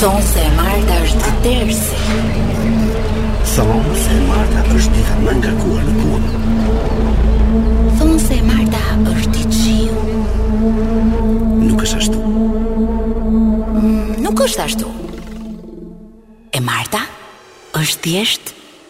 Thonë se e Marta është tersi. Thonë se e Marta është dita më e ngarkuar në punë. Thonë se e Marta është të qiu. Nuk është ashtu. Mm, nuk është ashtu. E Marta është thjesht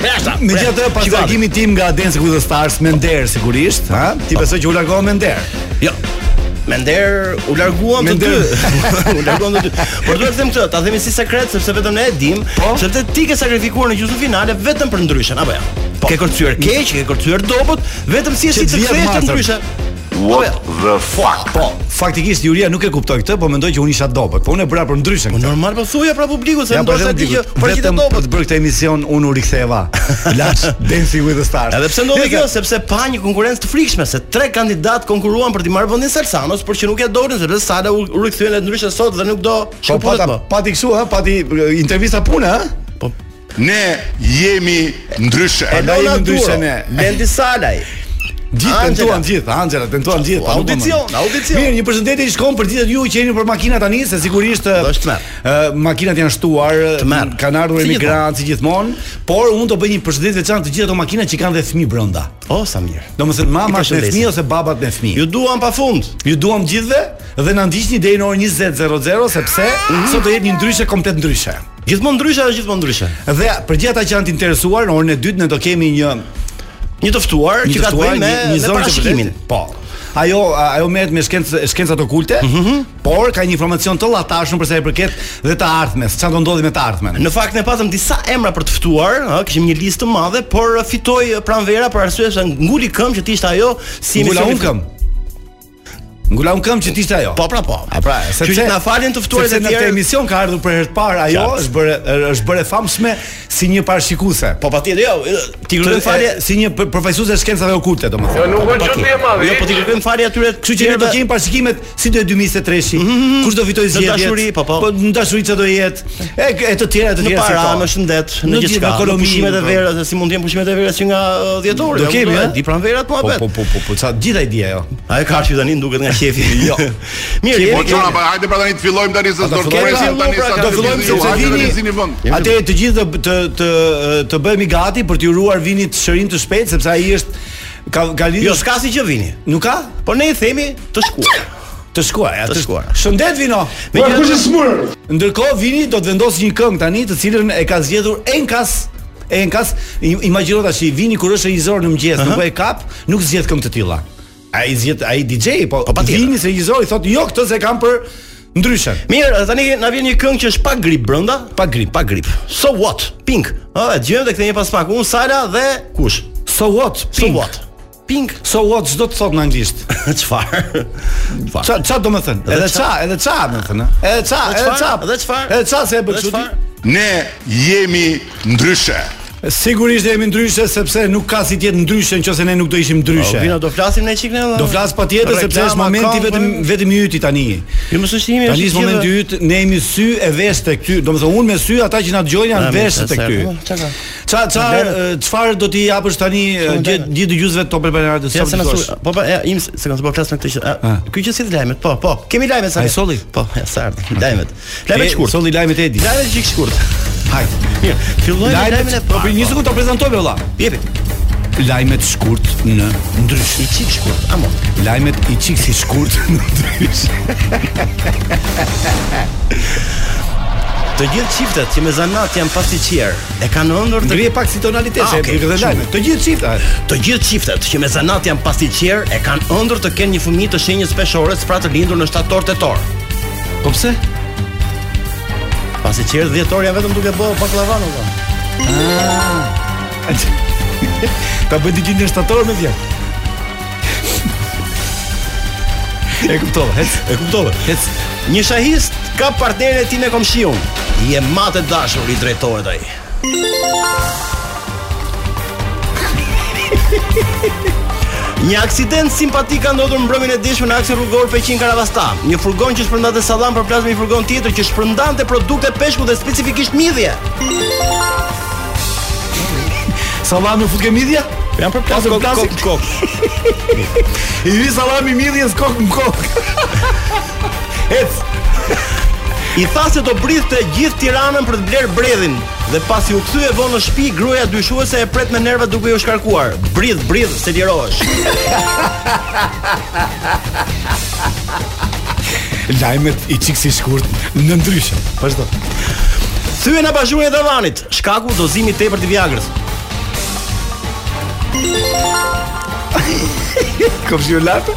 Presa. Me gjithë atë pas largimit tim nga Dancing with the Stars me nder sigurisht, ha? Të besoj që u largova me nder. Jo. Me nder u larguam të dy. u larguam të dy. Por duhet të them këtë, ta themi si sekret sepse vetëm ne e dim, po? sepse ti ke sakrifikuar në gjysmëfinale vetëm për Ndryshen, apo jo? Po. Ke kërcyer keq, ke kërcyer dobët, vetëm që të kthehesh te Ndryshe. What the fuck? Po, faktikisht Juria nuk e kuptoi këtë, po mendoi që unë isha dobët. Po unë e bëra për Ndryshen. Po normal po thuaja pra publikut se ja, po, ndoshta ti që po gjithë të dobët. Për këtë emision unë u riktheva. Lashë Dancing with the Stars. Edhe pse ndodhi kjo sepse pati një konkurrencë të frikshme se tre kandidatë konkurruan për t'i marrë vendin Salsanos, por që nuk e morën sepse Sala u rikthye në Ndryshe sot dhe nuk do. Po pati kështu, ha, pati intervista pune, ha? Ne jemi ndryshe. Po ne jemi ndryshe ne. Lendi Salaj. Gjithë tentuan gjithë, Anxhela tentuan gjithë. Po audicion, audicion. Mirë, një përshëndetje i shkon për gjithë ju që jeni nëpër makina tani, se sigurisht është ë makinat janë shtuar, kanë ardhur emigrantë si gjithmonë, por unë do bëj një përshëndetje të veçantë të gjitha ato makina që kanë dhe fëmijë brenda. O oh, sa mirë. Domethënë mamatë me fëmijë ose babat me fëmijë. Ju duam pafund. Ju duam gjithve dhe na ndiqni deri në orën 20:00 sepse mm -hmm. sot do jetë një Ndryshe komplet ndryshe. Gjithmonë Ndryshe është gjithmonë ndryshe. Dhe për gjithë ata që janë të interesuar, në orën e dytë ne do kemi një një të ftuar që ka të bëjë me një zonjë parashikimin. Po. Ajo ajo merret me shkencë shkencat okulte, mm -hmm. por ka një informacion të llahtarshëm për sa i përket dhe të ardhmes, çfarë do ndodhi me të ardhmen. Në fakt ne patëm disa emra për të ftuar, ëh, kishim një listë të madhe, por fitoi Pranvera për arsye se nguli këmbë që të ishte ajo sot në emision. Ngula unë këmbë. Ngula unë këmbë që të ishte ajo. Po pra po. A pra, sepse të na falin të ftuarit e tjerë. Në këtë emision ka ardhur për herë të parë ajo, është bërë është bërë e famshme si një parashikuese. Po patjetër, jo, ti kërkon falje si një përfaqësuese e shkencave okulte, domethënë. Jo, nuk është çudi e madhe. Jo, po ti kërkon falje atyre, kështu që ne do të kemi parashikimet si do jetë 2023-shi. Mhm, mhm, mhm. Kush do fitojë zgjedhjet? Në dashuri, po po. Po në dashuri çfarë do jetë? E, e të tjera, të tjera në para, në shëndet, në, në gjithçka. Në ekonomi, pushimet e po. verës, se si mund të jenë pushimet e verës që nga dhjetori. Do kemi, eh? di Pranvera këto apo? Po, po, po, po, po të gjitha i di ajo. A e kashi tani duket nga shefi. Jo. Mirë, po çuna, po hajde pra tani të fillojmë tani se do të presim tani pra, sa do fillojmë sepse Vini zini vend. Atë të gjithë të të të bëhemi gati për t'i uruar Vinit shërim të shpejt sepse ai është ka ka lidhje. Jo, s'ka gjë Vini. Nuk ka? Po ne i themi të shkuar. Të shkuar, ja, të shkuar. Shëndet Vini. Me një kush e sëmur. Ndërkohë Vini do të vendosë një këngë tani, të cilën e ka zgjedhur Enkas. Enkas, imagjino tashi Vini kur është regjisor në mëngjes, nuk e kap, nuk zgjedh këngë të tilla. Ai zgjedh ai DJ, po, po Vini se regjisor i thotë, "Jo, këtë s'e kam për Ndryshe. Mirë, tani na vjen një këngë që është pa grip brenda, pa grip, pa grip. So what? Pink. Ëh, dhe do të kthehemi pas pak. Unë Sara dhe kush? So what? Pink. So what? Pink, so what ç'do të thotë në anglisht. Çfarë? Çfarë? Ça ça do me thënë? Edhe ça, edhe ça do me thënë. Edhe ça, edhe ça. Edhe çfarë? Edhe ça s'e bëj çudi. Ne jemi ndryshe. Sigurisht jemi ndryshe sepse nuk ka si të jetë ndryshe nëse ne nuk do ishim ndryshe. Po, Vini do flasim një çik ne. Do flas patjetër sepse është momenti vetëm vetëm i yti tani. Ju mos e shihni tani është momenti yt, ne jemi sy e vesh tek ty. Domethënë unë me sy ata që na dëgjojnë janë vesh tek ty. Ça ça çfarë do t'i japësh tani gjithë gjithë dëgjuesve të Top Albania Radio sa do të Po po, im se kanë zgjuar flas me këtë që. Ky që si lajmet, po, po. Kemi lajme sa. Ai solli. Po, sa ardhi lajmet. Lajmet shkurt. Solli lajmet e di. Lajmet shkurt. Hajt. Mirë. Fillojmë lajmin e parë. Po një sekondë të prezantoj vëlla. Jepi. Lajmet shkurt në Ndryshe. I çik shkurt. A mo. Lajmet i çik si shkurt në Ndryshe. Të gjithë çiftet që me zanat janë pastiçierë. E kanë ëndërr të Ngrije pak si tonalitet, ah, okay, të lajme. Të gjithë çiftet. Të gjithë çiftet që me zanat janë pastiçierë e kanë ëndërr të kenë një fëmijë të shenjës peshore pra të lindur në shtator tetor. Po pse? Pasi ç'erdhi dhjetori ja vetëm duke bërë bakllava në vend. Ah. Ta bëj ditë në shtator me vjet. E kuptova, hec, e kuptova. Hec. Një shahist kap partneren e tij me komshiun. Je mat e dashur i drejtohet ai. Një aksident simpatik ka ndodhur mbrëmjen e djeshme në aksin rrugor Peqin Karavasta. Një furgon që shpërndante sallam përplaset me një furgon tjetër që shpërndante produkte peshku dhe specifikisht midhje. Sallami u fut ke midhja? Janë përplasë kokë më kokë. I vi sallami midhjes kokë më kokë. Ec. I tha se do bridhte gjithë Tiranën për të blerë bredhin dhe pasi u kthye vonë në shtëpi, gruaja dyshuese e pret me nerva duke iu shkarkuar. Bridh, bridh, se lirohesh. Lajmet i çik si shkurt në ndryshe. Vazhdo. Thyen bazën e divanit, shkaku dozimi i tepërt i Viagrës. Komshiu lart?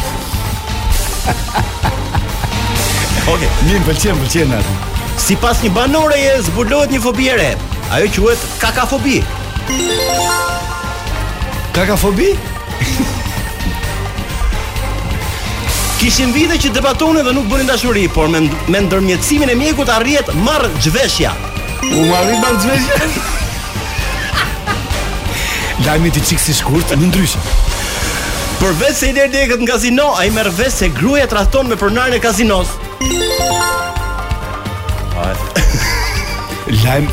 Okej, mirë pëlqen, pëlqen atë. Sipas një banoreje zbulohet një fobi e re. Ajo quhet kakafobi. Kakafobi? Kishin vite që debatonin dhe nuk bënin dashuri, por me, me ndërmjetësimin e mjekut arrihet marrëzhveshja. U arrit marrëzhveshja? Lajmet i çikë si shkurt e ndryshe. Përveç se i lë lekët në kazino, ai merr vesh se gruaja e tradhton me pronarin e kazinos. Lajm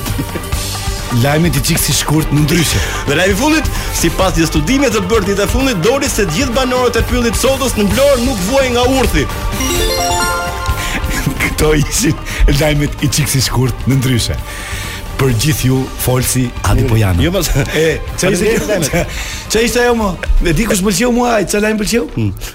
Lajmet i çik si shkurt e ndryshe. Dhe lajmi i fundit, sipas një studimi të bërë ditët e fundit, doli se të gjithë banorët e Pyllit të Sodës në Vlorë nuk vuajnë nga urthi. Këto ishin lajmet i çik si shkurt e ndryshe. Për gjithë ju folësi Adi Pojana. Jo, mas. E, çfarë ishte? Çfarë ishte ajo më? E di kush më pëlqeu mua, ai çfarë lajmi më pëlqeu? Hmm.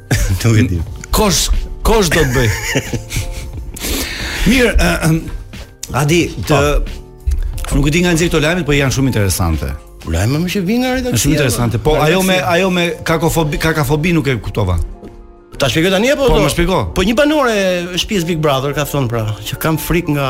Nuk e di. Kosh, kosh do të bëj. Mirë, uh, um, Adi, të po. Nuk e di nga i nxjerr këto lajme, por janë shumë interesante. Lajme që vijnë nga redaksia. Është shumë interesante. Po ajo me ajo me kakofobi, kakafobi nuk e kuptova. Ta shpjegoj tani apo? Po më shpjego. Po një banore e shtëpisë Big Brother ka thënë pra, që kam frikë nga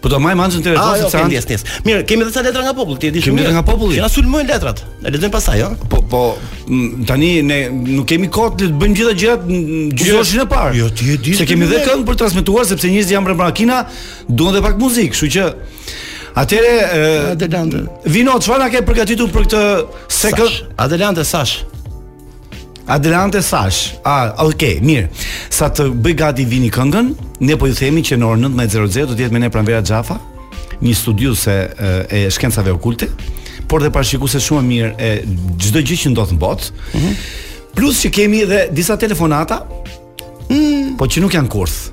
Po do majmë anxhën të rëndë ah, jo, se kanë stes. Mirë, kemi edhe ca letra nga populli, ti e di shumë. Kemi letra nga populli. Ja sulmojnë letrat. Na lexojmë pastaj, jo? Po, po tani ne nuk kemi kohë të bëjmë gjitha gjërat gjysmën e parë. Jo, ti e di. Se kemi dhe këngë për të transmetuar sepse njerëzit janë nëpër makina, duan edhe pak muzikë, kështu që Atëherë Adelante. Vini, çfarë na ke përgatitur për këtë sekond? Adelante Sash. Adelante Sash, a, ok, mirë, sa të bëj gati Vini këngën, ne po ju themi që në orën 19.00 do të jetë me ne Pranvera Xhafa, një studiuese e, e shkencave okulte, por dhe parashikuese shumë e mirë e çdo gjëje që ndodh në botë, mm -hmm. plus që kemi dhe disa telefonata, mm. po që nuk janë kurth,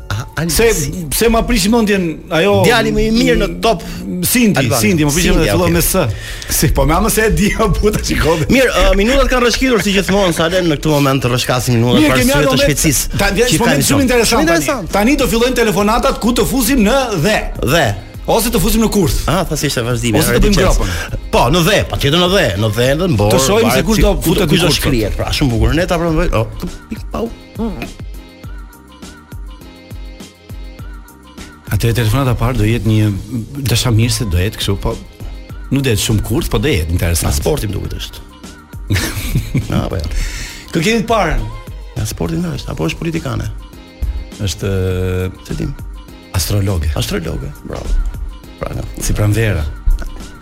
Pse pse ma prish mendjen ajo djali më i mirë në top Sindi, Sindi, më prishim edhe fillon me S. Si po më amë se e di apo ta shikoj. Mirë, uh, minutat kanë rrëshkitur si gjithmonë sa në këtë moment rrëshkasin minutat për arsye të shpejtësisë. Tani është moment shumë interesant. interesant. Tani do fillojnë telefonatat ku të fusim në dhe. Dhe. Ose të fusim në kurth. Ah, thashë ishte vazhdimi. Ose të bëjmë gropën. Po, në dhe, patjetër në dhe, në dhe, në borë. Të shohim se kush do futet kush do shkrihet. Pra, shumë bukur. Ne ta provojmë. Oh, pik pau. Hmm. Atëherë telefonata e parë do jetë një dashamirëse do jetë kështu, po nuk do jetë shumë kurth, po do jetë interesant. Nga sporti më duket është. Na po. Kë kemi të parën? Nga sporti është, apo është politikane? Është, s'e dimë, astrologe. Astrologe, bravo. Pra, nga. Si Pranvera.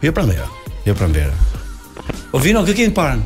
Jo Pranvera. Jo Pranvera. O Vini, kë kemi të parën?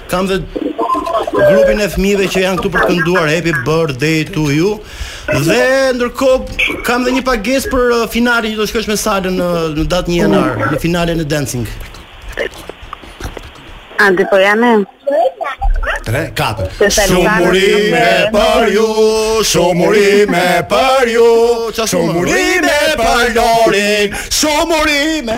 Kam dhe grupin e fëmijëve që janë këtu për të kënduar Happy Birthday to you. Dhe ndërkohë kam dhe një pagesë për uh, finalen që do shkosh me Salën në, uh, në datë 1 janar, në finalen e dancing. A, dhe po, ja? 3, 4 Shumë urime për ju Shumë urime për ju Shumë urime për Lorin Shumë urime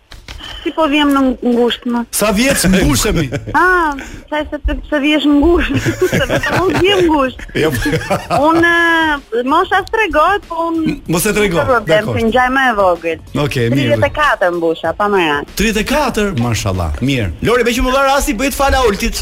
Si po vjem në ngushtë më? Sa vjeç mbushemi? Ah, sa e sepse pse vjen ngushtë? Se vetëm unë vjem ngushtë. Jo. Unë mosha tregohet, po unë Mos e trego. Nuk ka problem, Dakor. se ngjaj më e vogël. Okej, mirë. 34 mbusha, pa merak. 34, mashallah. Mirë. Lori, meqë më dha rasti, bëj të fala Oltit.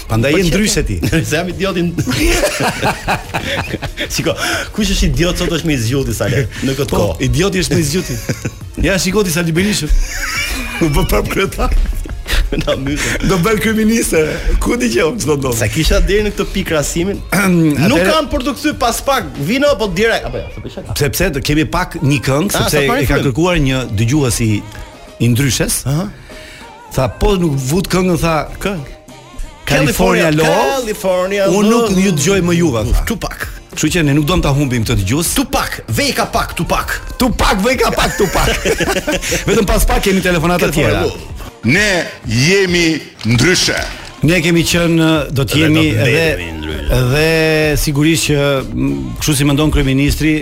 Prandaj je ndryshe ti. Se jam idiote. Shiko, kush është idiot sot është më i zgjuti, Sale. Në këtë po, kohë. Po, idioti është më i zgjuti. Ja shiko ti Sali Berishën. U bë prap kryetar. Na mbys. Do bëhet kryeministër. Ku di që ç'do. S'e kisha deri në këtë pikë krahasimin? Ne kemi për t'u kthy pas pak. Vijojmë apo direkt apo jo? Pse pse do kemi pak një këngë ah, sepse e ka kërkuar një dëgjues i i ndryshes. Ëh. Tha po nuk vut këngën tha. Kë? California Love. California Love. Unë nuk ju dëgjoj më juve. Tupac. Kështu që ne nuk dom ta humbim këtë dëgjues. Tupac, veri ca pak, Tupac. Tupac, veri ca pak, Tupac. Vetëm pas pak kemi telefonata të tjera. Ne jemi ndryshe. Ne kemi qenë do të jemi edhe dhe sigurisht që kështu siç mendon kryeministri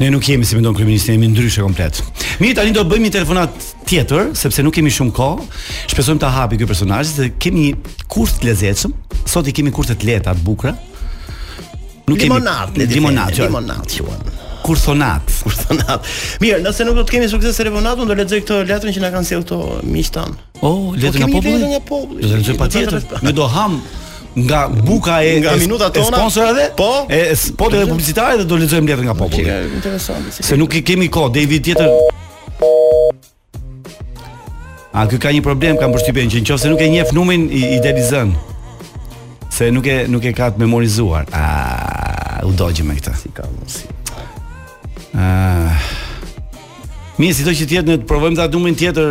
Ne nuk jemi si mendon kryeministri, jemi ndryshe komplet. Mirë, tani do të bëjmë një telefonatë tjetër, sepse nuk kemi shumë kohë. Shpresojmë ta hapi ky personazh se kemi një kurth të lezetshëm. Sot i kemi kurthe të lehta, të bukura. Nuk kemi limonadë, le të limonadë, jo. limonadë quhen. Kurthonadë. Kurthonadë. Mirë, nëse nuk do të kemi sukses te telefonata, unë do lexoj këtë letër që na kanë sjellë këto miqtë tanë. Po, letër nga populli. Letër nga populli. Do ta lexoj patjetër. Ne do ham nga buka e nga minutat tona sponsorëve po e spoteve publicitare dhe do lexojmë letër nga populli. Interesant. Se nuk i kemi kohë, deri vit tjetër. Ah, ky ka një problem, kam përshtypjen që nëse nuk e njeh numrin i idealizon. Se nuk e nuk e ka të memorizuar. Ah, u dogjëm me këtë. Si ka mundsi. Ah. Mirë, sido që të jetë, ne provojmë te numri tjetër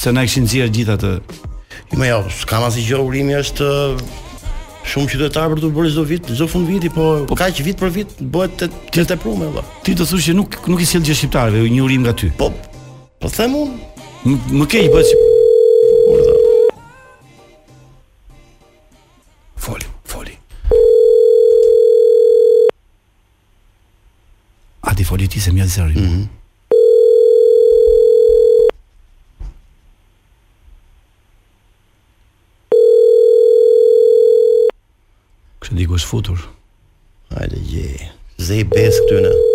Se na kishin nxjerrë gjithë atë. Jo, më jo, s'kam asgjë jo urimi është shumë qytetar për të bërë çdo vit, çdo fund viti, po, po kaq vit për vit bëhet e tepruar valla. Ti do thuash që nuk nuk i sjell gjë shqiptarëve një urim nga ty. Po po them unë, më keq bëhet si Foli, foli. A ti foli ti se m'u njoh zëri. Mm -hmm. Kjo diku është futur. Hajde, je. Zej besë këtu.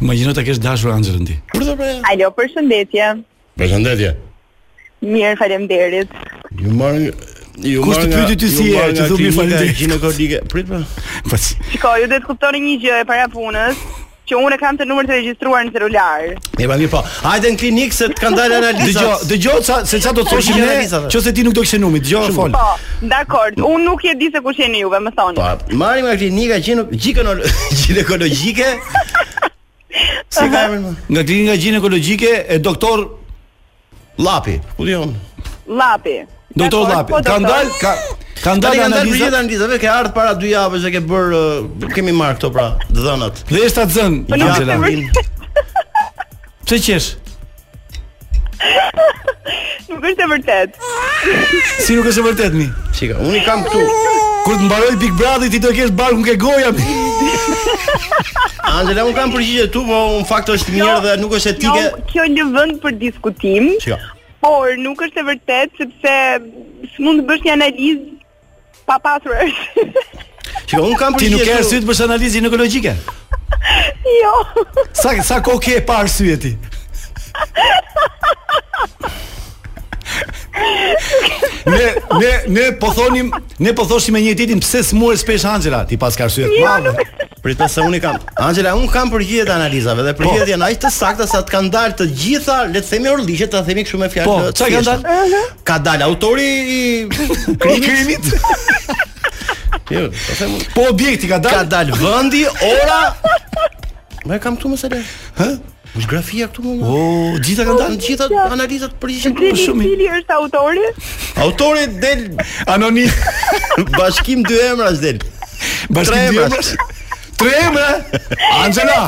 Imagjino ta kesh dashur Angelën ti. Përdo pra. Alo, përshëndetje. Përshëndetje. Mirë, faleminderit. Ju marr ju Kush të pyeti ti si je, ti thua mi faleminderit. Gjinekologike, prit pra. Po. Shiko, ju duhet të kuptoni një gjë e para e punës, që unë kam numrin të regjistruar në celular. E pa mirë po. Hajde në klinikë se të kanë dalë analizat. Dëgjoj, dëgjoj sa se ça do të thoshim ne, nëse ti nuk do kishe numrin, dëgjoj fol. Po, dakord. Unë nuk e di se kush jeni juve, më thoni. Po, marrim nga klinika gjinekologike. Si e ka emrin më? Nga klinika gjinekologjike e doktor Llapi. Ku di unë? Llapi. Doktor Llapi. Po, kanë dalë ka kanë dalë analizat. Kanë dalë përgjigjet e analizave, ke ardhur para dy javësh e ke bërë kemi marr këto pra, të dhënat. Dhe je shtatzënë. Po, Pse qesh? Nuk është e vërtetë. Si nuk është e vërtetë mi? Shiko, unë kam këtu. Kur të mbarojë Big Brother ti do kesh barkun ke goja mi. Angela, un kam përgjigjet, po në fakt është jo, mirë dhe nuk është etike. Jo, kjo lë vend për diskutim. Shiko. Por nuk është e vërtetë sepse s'mund të bësh një analizë Pa pasur arsye. Që un kam Ti nuk ke arsye të bësh analizë gjinekologjike? Jo. Sa sa kohë ke pa arsye ti? ne ne ne po thonim, ne po thoshim me Enjë Ditin pse sëmuret shpesh Angela, ti paska arsye të jo, madhe. Prit se unë kam. Angela, unë kam përgjigjet e analizave dhe përgjigjet po. janë aq të sakta sa të kanë dalë të gjitha, le të themi horllëqet, ta themi kështu me fjalë po, të tjera. Po, çka kanë dalë? Ka dalë autori i krimit. Jo, po them. Po objekti ka dalë. Ka dalë vendi, ora. Më kam këtu më së Hë? Është grafia këtu më. O, të gjitha kanë dalë. Të gjitha analizat përgjigjen për shumë. Cili është autori? Autori del anonim. Bashkim dy emrash del. Bashkim dy emrash. Tre emra. Angela.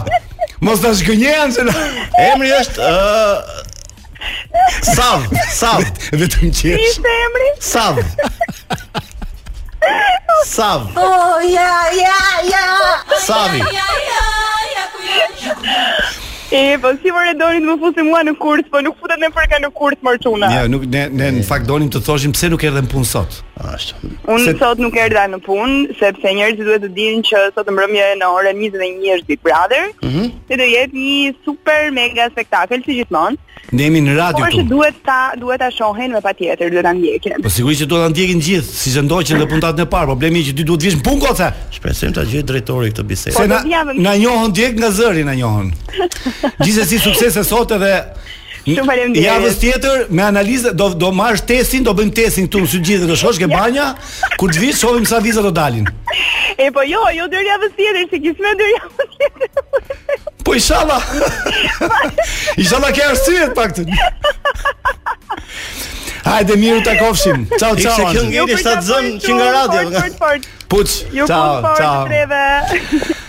Mos ta zgjasim Angela. Emri është ë Sav, sav, vetëm qesh. Si ishte emri? Sav. Sav. Oh, ja, ja, ja. Savi. Ja, ja, ja, ku je? E, po si vërtet donin më fusin mua në kurth, po nuk futet nepërka në kurth mo çuna. Jo, nuk ne ne në fakt donim të thoshim pse nuk erdhe në punë sot. Ashtu. Unë se... sot nuk erdha në punë sepse njerëzit duhet të dinë që sot mbrëmje në orën 21 është Big Brother. Ëh. Mm dhe do jetë një super mega spektakël si gjithmonë. Ne jemi në radio. Por që duhet ta duhet ta shohin me patjetër, duhet ta ndjekin. Po sigurisht që duhet ta ndjekin gjithë, siç e ndoqën në puntatën e parë. Problemi është që ti duhet të vish në punë koca. Shpresojmë ta dëgjojë drejtori këtë bisedë. Po, na, na njohin direkt nga zëri na njohin. Gjithsesi suksese sot edhe Shumë faleminderit. Javës tjetër me analizë do do marrësh testin, do bëjmë testin këtu në sy gjithëve do shkosh ke banja, kur të vish shohim sa viza do dalin. E po jo, jo deri javës tjetër, se kismet deri javës tjetër. Po inshallah. inshallah ke arsye të paktën. Hajde mirutakofshim. Ciao ciao. Ishte kjo ngeli sa zën që nga radio. Puç. Ciao ciao.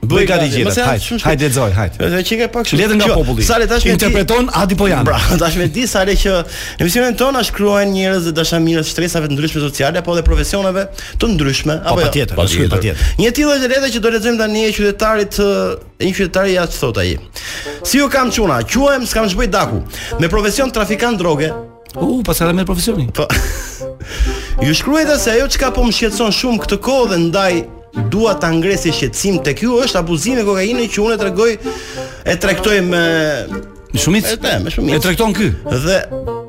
Bëj gati gjelat. Mos e hajt. Hajt lexoj, hajt. Edhe çikë pak letër nga populli. Sa le tash interpreton Adi Pojan. Pra, tashmë e di Sale që në emisionin tonë na shkruajnë njerëz dhe dashamirës të shtresave të ndryshme sociale apo edhe profesioneve të ndryshme po, apo jo? patjetër, patjetër. patjetër. Një e tillë është letra që do lexojmë tani e qytetarit e një qytetari ja ç'thot ai. Si ju kam çuna, quhem s'kam ç'bëj daku. Me profesion trafikant droge, U, uh, paska edhe profesionin. Po. Ju shkruajta se ajo çka po më shqetëson shumë këtë kohë dhe ndaj dua ta ngre si shqetësim tek ju është abuzimi me kokainën që unë e tregoj e tregtoj me me shumicë. Po, me shumicë. E tregton ky. Dhe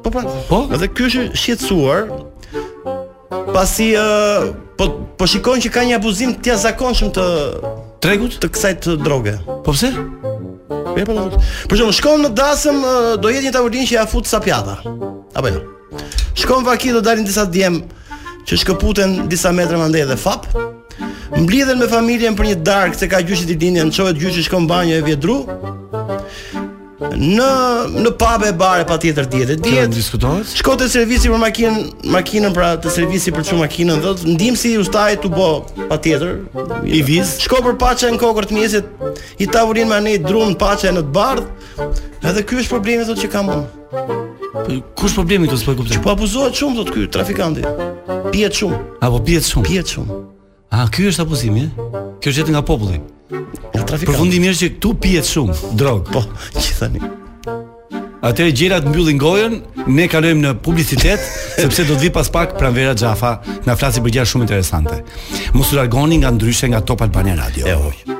po po. Po. Dhe ky është shqetësuar Pasi ë po po shikon që ka një abuzim të jashtëzakonshëm të tregut të kësaj të droge. Po pse? Mirë po. Për shembull, shkon në dasëm ë, do jetë një tavolinë që ia fut sa pjata. Apo jo. Shkon vaki do dalin disa djem që shkëputen disa metra më andej dhe fap. Mblidhen me familjen për një darkë se ka gjyshi ditëlindjen, çohet gjyshi shkon në banjo e vjen dru. Në në pub e bare patjetër dihet e dihet. S'diskutohet. Shko te servisi për makinën, makinën pra te servisi për çu makinën, do jetë ndihmësi ustaj tu bë patjetër. I viz. Shko për paçë në kokërr të mëngjesit, një tavolinë më andej dru paçë në të bardhë. Edhe ky është problemi thotë që kam unë. Kush problemi këtu s'po e kuptoj. Po abuzohet shumë thotë ky trafikanti. Pihet shumë. Apo pihet shumë. Pihet shumë. A ky është abuzimi? Kjo është letër nga populli. Nga trafikanti. Përfundimisht që këtu pihet shumë drogë. Po, gjithani. Atëherë gjelat mbyllin gojën, ne kalojmë në publicitet, sepse do të vi pas pak Pranvera Xhafa, na flasi për gjëra shumë interesante. Mos u largoni nga Ndryshe nga Top Albania Radio. E oj.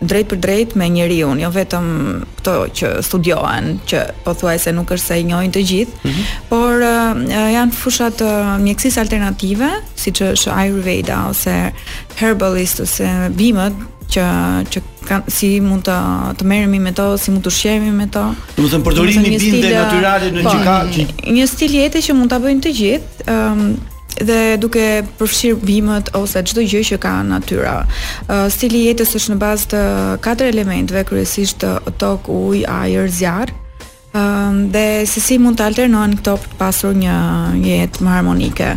drejtpërdrejt me njeriun, jo vetëm këto që studiohen, që pothuajse nuk është se i njohin të gjithë, mm -hmm. por uh, janë fushat e mjekësisë alternative, siç është Ayurveda ose herbalist ose bimët që që kanë si mund të të merremi me to, si mund të ushqehemi me to. Domethënë përdorimi bimëve natyrale në po, që ka që... një stil jete që mund ta bëjnë të gjithë, ëm um, dhe duke përfshirë bimët ose çdo gjë që ka natyra. Uh, stili i jetës është në bazë të katër elementëve, kryesisht tokë, ujë, ajër, zjarr. Um, dhe se si mund të alternohen këto për të pasur një jetë më harmonike.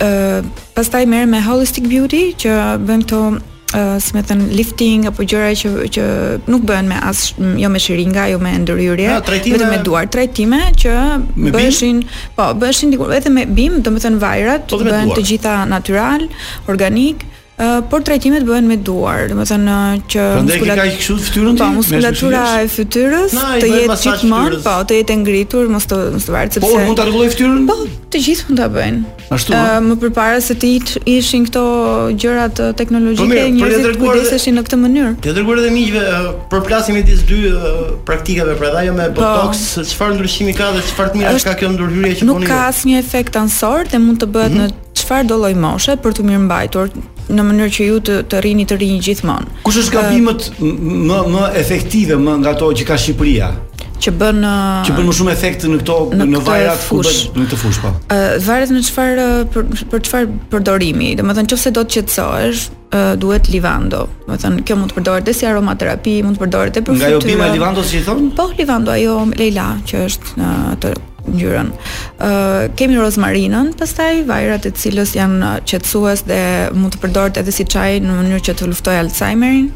Uh, pastaj merrem me holistic beauty që bëjmë këto ë si me thënë lifting apo gjëra që që nuk bëhen me as jo me shiringa, jo me ndërhyrje, ah, vetëm me duar, trajtime që bëheshin, po, bëheshin diku edhe me bimë, domethënë vajrat po bëhen të gjitha natyral, organik, Uh, por trajtimet bëhen me duar, domethënë që muskulatura ka kështu fytyrën ti, po, muskulatura e fytyrës të jetë gjithmonë, po, të jetë ngritur, mos të mos të varet po, sepse Po, mund ta rregulloj fytyrën? Po, të gjithë mund ta bëjnë. Ashtu. Uh, më përpara se të ishin këto gjërat teknologjike, po po njerëzit kujdeseshin në këtë mënyrë. Të dërguar edhe miqve, uh, përplasim midis dy uh, praktikave, pra ajo me po. botox, çfarë ndryshimi ka dhe çfarë të mira ka kjo ndërhyrje që bën. Nuk ka asnjë efekt anësor dhe mund të bëhet mm -hmm. në çfarëdo lloj moshe për t'u mirëmbajtur në mënyrë që ju të të rrini të rinj gjithmonë. Kush është nga bimët më më efektive më nga ato që ka Shqipëria? që bën që bën më shumë efekt në këto në, në vajrat ku bëj në këtë fushë po. Ë varet në çfarë për, për çfarë përdorimi. Domethënë nëse do të qetësohesh, duhet livando. Domethënë kjo mund të përdoret dhe si aromaterapi, mund të përdoret edhe për fytyrë. Nga ajo bima livando si thonë? Po, livando ajo lejla që është në atë ngjyrën. Ë uh, kemi rozmarinën, pastaj vajrat e së cilës janë qetësues dhe mund të përdoret edhe si çaj në mënyrë që të luftojë Alzheimerin.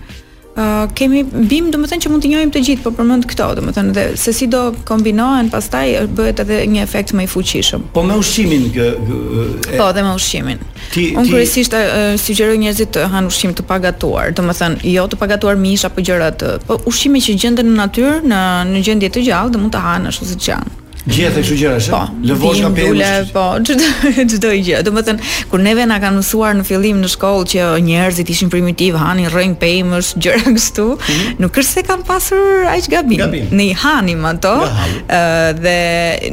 Uh, kemi bimë, domethënë që mund t'i njohim të gjithë, po përmend këto, domethënë dhe se si do kombinohen pastaj bëhet edhe një efekt më i fuqishëm. Po me ushqimin që e... Po dhe me ushqimin. Ti Unë ti... kryesisht sugjeroj njerëzit të hanë ushqim të pagatuar, domethënë jo të pagatuar mish apo gjëra të, po ushqime që gjenden në natyrë, në në gjendje të gjallë dhe mund të hanë ashtu siç janë. Gjethe kështu gjëra, po, lëvozhga pemësh. Po, çdo çdo gjë. Domethënë, kur neve na kanë mësuar në fillim në shkollë që njerëzit ishin primitivë, hanin rrënjë pemësh, gjëra kështu, mm -hmm. nuk është se kanë pasur aq gabim. gabim. Ne i hanim ato, ë dhe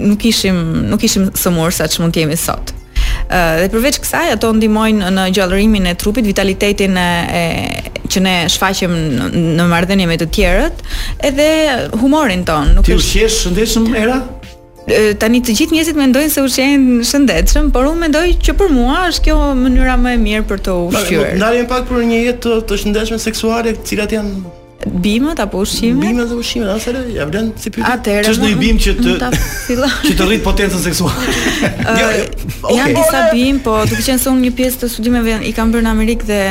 nuk ishim nuk ishim sëmurë sa ç'mund të jemi sot. Dhe përveç kësaj, ato ndihmojnë në gjallërimin e trupit, vitalitetin e, e që ne shfaqim në marrëdhënie me të tjerët, edhe humorin ton. Nuk Ti ushqehesh shëndetshëm Era? tani të gjithë njerëzit mendojnë se ushqehen shëndetshëm, por unë mendoj që për mua është kjo mënyra më e mirë për t'u ushqyer. Ndalem pak për një jetë të, të shëndetshme seksuale, cilat janë bimët apo ushqimet? Bimët dhe ushqimet, a sa ja vlen si pyetje. Atëherë ç'është një bimë që të që të rrit potencën seksuale. Jo, jo, okay. Janë disa bimë, po duke qenë se unë një pjesë të studimeve i kam bërë në Amerikë dhe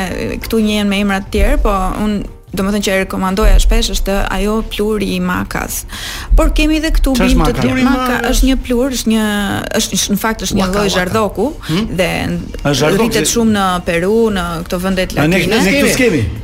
këtu njihen me emra të tjerë, po unë domethënë që e rekomandoja shpesh është ajo pluhuri i makas. Por kemi edhe këtu bimë të tjera. Maka është një pluhur, është një është në fakt është një lloj zhardhoku hmm? dhe rritet shumë në Peru, në këto vendet latine. Nuk kemi.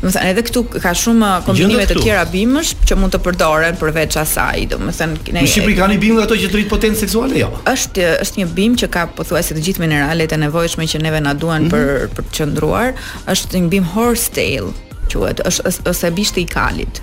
Domethënë edhe këtu ka shumë uh, kombinime të tjera bimësh që mund të përdoren përveç asaj, domethënë ne Në Shqipëri ka një bimë ato që të rrit potencë seksuale jo. Është uh, është një bimë që ka pothuajse të gjithë mineralet e nevojshme që neve na duan mm -hmm. për për të qëndruar, është një bimë horsetail, quhet, është ose bishti i kalit.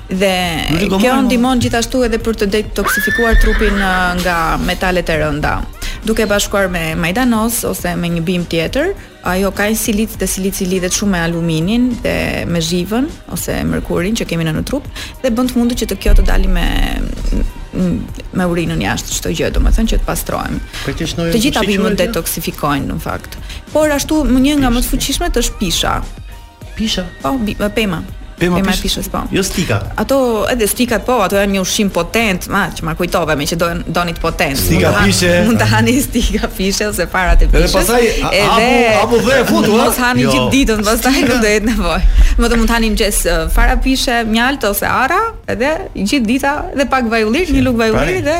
Dhe kjo ndihmon gjithashtu edhe për të detoksifikuar trupin nga metalet e rënda. Duke bashkuar me majdanoz ose me një bimë tjetër, ajo ka silic dhe silici lidhet shumë me aluminin dhe me zhivën ose merkurin që kemi në në trup dhe bën të mundur që të kjo të dalë me me urinën jashtë çdo gjë, domethënë që të pastrohen. Për të shnojen. Të gjitha bimët detoksifikojnë në fakt. Por ashtu një nga më të fuqishmet është pisha. Pisha? Po, pema. Pema e pishës po. Jo stika. Ato edhe stikat po, ato janë një ushqim potent, meqë ma kujtove meqë do donit potent. Stika pishe. Mund të hani stika pishe ose farat e pishës. Edhe pastaj edhe apo dhe futu. Mos hani jo. gjithë ditën, pastaj nuk do jetë nevojë. Më të mund të hani mëngjes uh, fara pishe, mjaltë ose arra, edhe gjithë dita dhe pak vaj ulliri, një lugë vaj ulliri dhe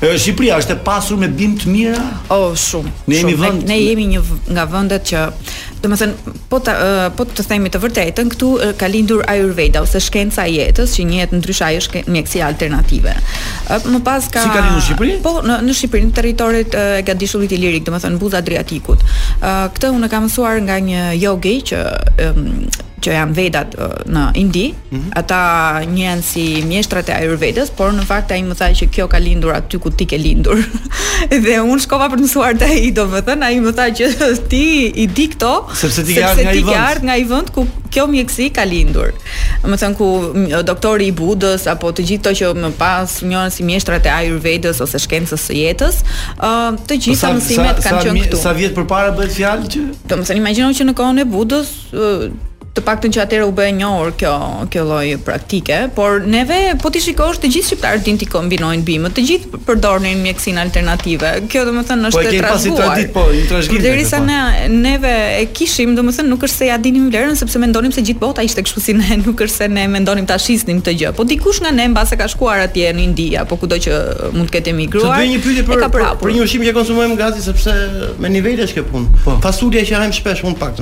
Shqipëria është e pasur me bimë të mira? Oh, shumë. Ne jemi vend. Ne jemi një nga vendet që, domethënë, po ta po të themi të vërtetën, këtu ka lindur Ayurveda ose shkenca e jetës, që njihet ndryshe ajo është mjekësia alternative. Më pas ka Si ka lindur në Shqipëri? Po, në në Shqipëri, në territoret e Gadishullit Ilirik, domethënë buzë Adriatikut. Këtë unë e kam mësuar nga një yogi që që janë vedat në Indi, mm -hmm. ata njihen si mjeshtrat e Ayurvedës, por në fakt ai më tha që kjo ka lindur aty ku ti ke lindur. dhe unë shkova për të mësuar te ai, domethënë ai më tha që ti i di këto, sepse ti ke ardhur nga ai vend. nga ai vend ku kjo mjekësi ka lindur. Domethënë ku doktori i Budës apo të gjithë ato që më pas njohen si mjeshtrat e Ayurvedës ose shkencës së jetës, ë uh, të gjitha mësimet kanë qenë këtu. Sa vjet përpara bëhet fjalë që? Domethënë imagjino që në kohën e Budës të paktën që atëherë u bë e njohur kjo kjo lloj praktike, por neve po t'i shikosh të gjithë shqiptarët dinë t'i kombinojnë bimët, të gjithë përdornin mjekësinë alternative. Kjo domethënë po është e trashëguar. Po e kemi pas si traditë po, Derisa po. ne neve e kishim, domethënë nuk është se ia dinim vlerën sepse mendonim se gjithë bota ishte kështu si ne, nuk është se ne mendonim ta shisnim këtë gjë. Po dikush nga ne mbase ka shkuar atje në Indi apo kudo që mund të ketë emigruar. Të bëj një pyetje për për, për një ushqim që konsumojmë gati sepse me nivele është kjo punë. Po. Fasulja që hajmë shpesh unë paktën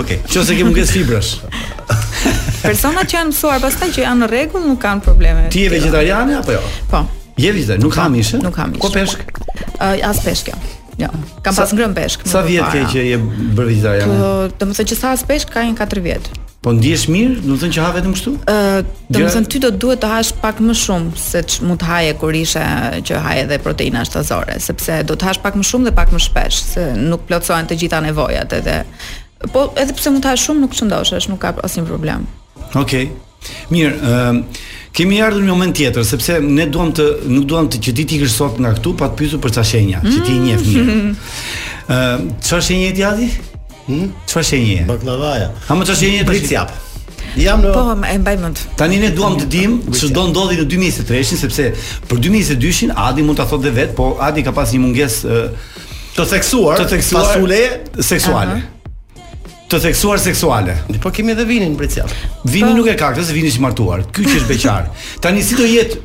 Ok. Qoftë se ke mungesë fibrash. Personat që janë mësuar pastaj që janë në rregull nuk kanë probleme. Ti je vegetariane apo jo? Po. Je vegetariane, nuk ha mish? Nuk ha mish. Po peshk? Uh, as peshk. Jo. Jo. Kam pas ngrën peshk. Sa vjet ke që je bërë vegetariane? Po, domethënë që s'ha as peshk ka një 4 vjet. Po ndihesh mirë, domethënë që ha vetëm kështu? Ë, uh, domethënë ty do të duhet të hash pak më shumë, se ç'mund të haje kur ishe që haje edhe proteina shtazore, sepse do të hash pak më shumë dhe pak më shpesh, se nuk plotësohen të gjitha nevojat edhe po edhe pse mund të hash shumë nuk shëndoshesh, nuk ka asnjë problem. Okej. Okay. Mirë, ë uh, kemi ardhur në një moment tjetër sepse ne duam të nuk duam të që ti të ikësh sot nga këtu pa të pyetur për ca shenja, mm. që ti i njeh mirë. Ë, uh, çfarë shenje ti Adi? Hm? Çfarë shenjeje? Baklavaja. A më çfarë shenjeje bricjap. Jam në Po, e mbaj mend. Tani ne duam të dimë ç'do ndodhi në 2023-shin sepse për 2022-shin Adi mund ta thotë dhe vet, po Adi ka pas një mungesë të theksuar, të theksuar pasule seksuale. Uh -huh të theksuar seksuale. Ne po kemi edhe Vinin për çfarë? Vini po. nuk e ka këtë, se Vini është martuar. Ky që është beqar. Tani si do jetë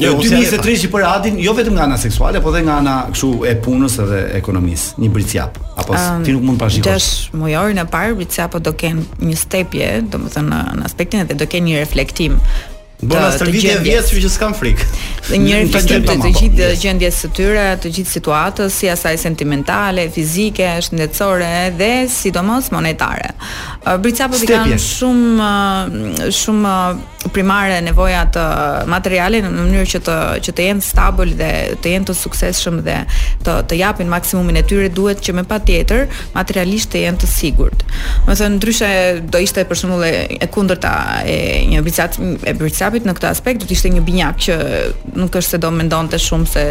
Jo, 2023 për Adin, jo vetëm nga ana seksuale, por edhe nga ana kështu e punës edhe ekonomisë, një bricjap. Apo um, ti nuk mund të. Gjashtëmujorin e parë bricjapët do kenë një stepje, domethënë në, në aspektin edhe do kenë një reflektim Bona të stërvitje e vjetër që s'kam frikë. Një reflektim të gjithë të, të gjithë yes. gjendjes së tyre, të gjithë situatës, si asaj sentimentale, fizike, shëndetësore dhe sidomos monetare. Bricjapët kanë shumë shumë primare nevojat materiale në mënyrë që të që të jenë stabil dhe të jenë të suksesshëm dhe të të japin maksimumin e tyre duhet që me patjetër materialisht të jenë të sigurt. Domethënë ndryshe do ishte për shembull e, e kundërta e një bricjap e bricjapit në këtë aspekt do të ishte një binjak që nuk është se do mendonte shumë se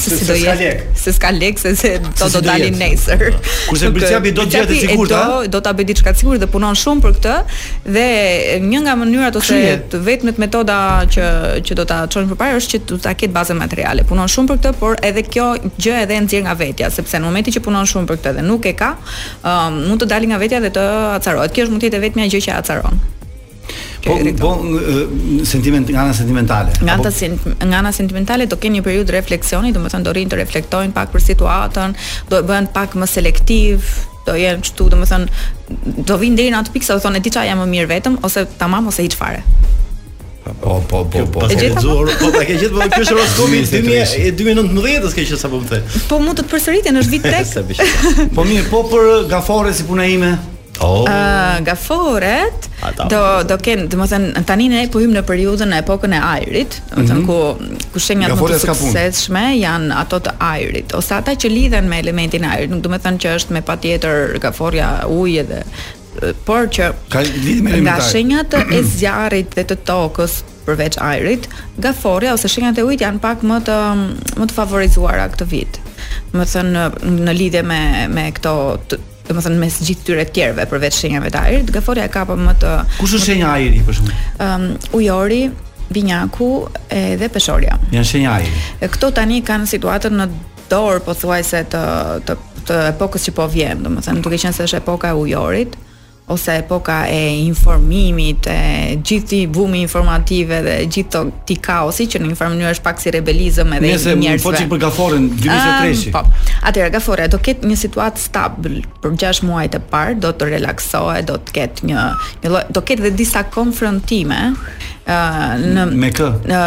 se si do jetë, se s'ka lek, se se do të dalin nesër. Kurse Bricjapi do të jetë i sigurt, do do ta bëj diçka të sigurt dhe punon shumë për këtë dhe një nga mënyrat ose të vetmet metoda që që do ta çojë përpara është që do ta ketë bazën materiale. Punon shumë për këtë, por edhe kjo gjë edhe e nxjerr nga vetja, sepse në momentin që punon shumë për këtë dhe nuk e ka, mund të dalë nga vetja dhe të acarohet. Kjo është mund të jetë vetmja gjë që acaron. Po, po sentiment nga ana sentimentale. Nga ana sent, nga ana sentimentale do kenë një periudhë refleksioni, domethënë do rrinë të reflektojnë pak për situatën, do bëhen pak më selektiv, do jenë kështu, domethënë do vinë deri në atë pikë sa do thonë e di çfarë jam më mirë vetëm ose tamam ose hiç fare. Po, po, po, po. E gjithë zuar, po ta ke gjithë, po ky është horoskopi 2019, 's që sapo më the. Po mund të të përsëritën, është vit tek. Po mirë, po për gafore si puna ime. Oh. Uh, gaforet do do kenë, domethënë tani ne po hyjmë në periudhën e epokën e ajrit, domethënë mhm. ku ku shenjat më të suksesshme janë ato të ajrit, ose ata që lidhen me elementin e ajrit, nuk do të thotë që është medoemos patjetër gaforja ujë dhe por që ka lidhje me elementin e ajrit. Nga shenjat e zjarrit dhe të tokës, përveç ajrit, gaforja ose shenjat e ujit janë pak më të më të favorizuara këtë vit. Domethënë në, në lidhje me me këto domethënë mes gjithë këtyre të tjerëve përveç shenjave të ajrit, gaforja e ka pak më të... Kush është shenja ajri, për shembull? Um, ujori, binjaku edhe peshorja. Janë shenja ajri. Këto tani kanë situatën në dorë, pothuajse të, të, të epokës që po vjen, domethënë, duke qenë se është epoka e ujorit, ose epoka e informimit, e gjithë atij bumi informativ dhe gjithë atij kaosi që në një farë mënyrë është pak si rebelizëm edhe i njerëzve. Nëse po ti për gaforen 2023. Po. Atëherë gaforja do ketë një situatë stabël për gjashtë muajt e parë, do të relaksohet, do të ketë një një lloj, do ketë dhe disa konfrontime ë në me kë? Ë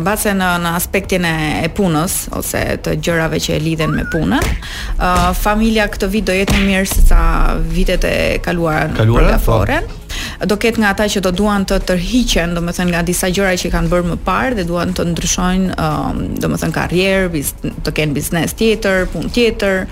mbase në në aspektin e, e punës ose të gjërave që e lidhen me punën. Ë familja këtë vit do jetë më mirë se sa vitet e kaluara në kaluara, po. Do ketë nga ata që do duan të tërhiqen, domethënë nga disa gjëra që kanë bërë më parë dhe duan të ndryshojnë, ë domethënë karrierë, biz, të kenë biznes tjetër, punë tjetër.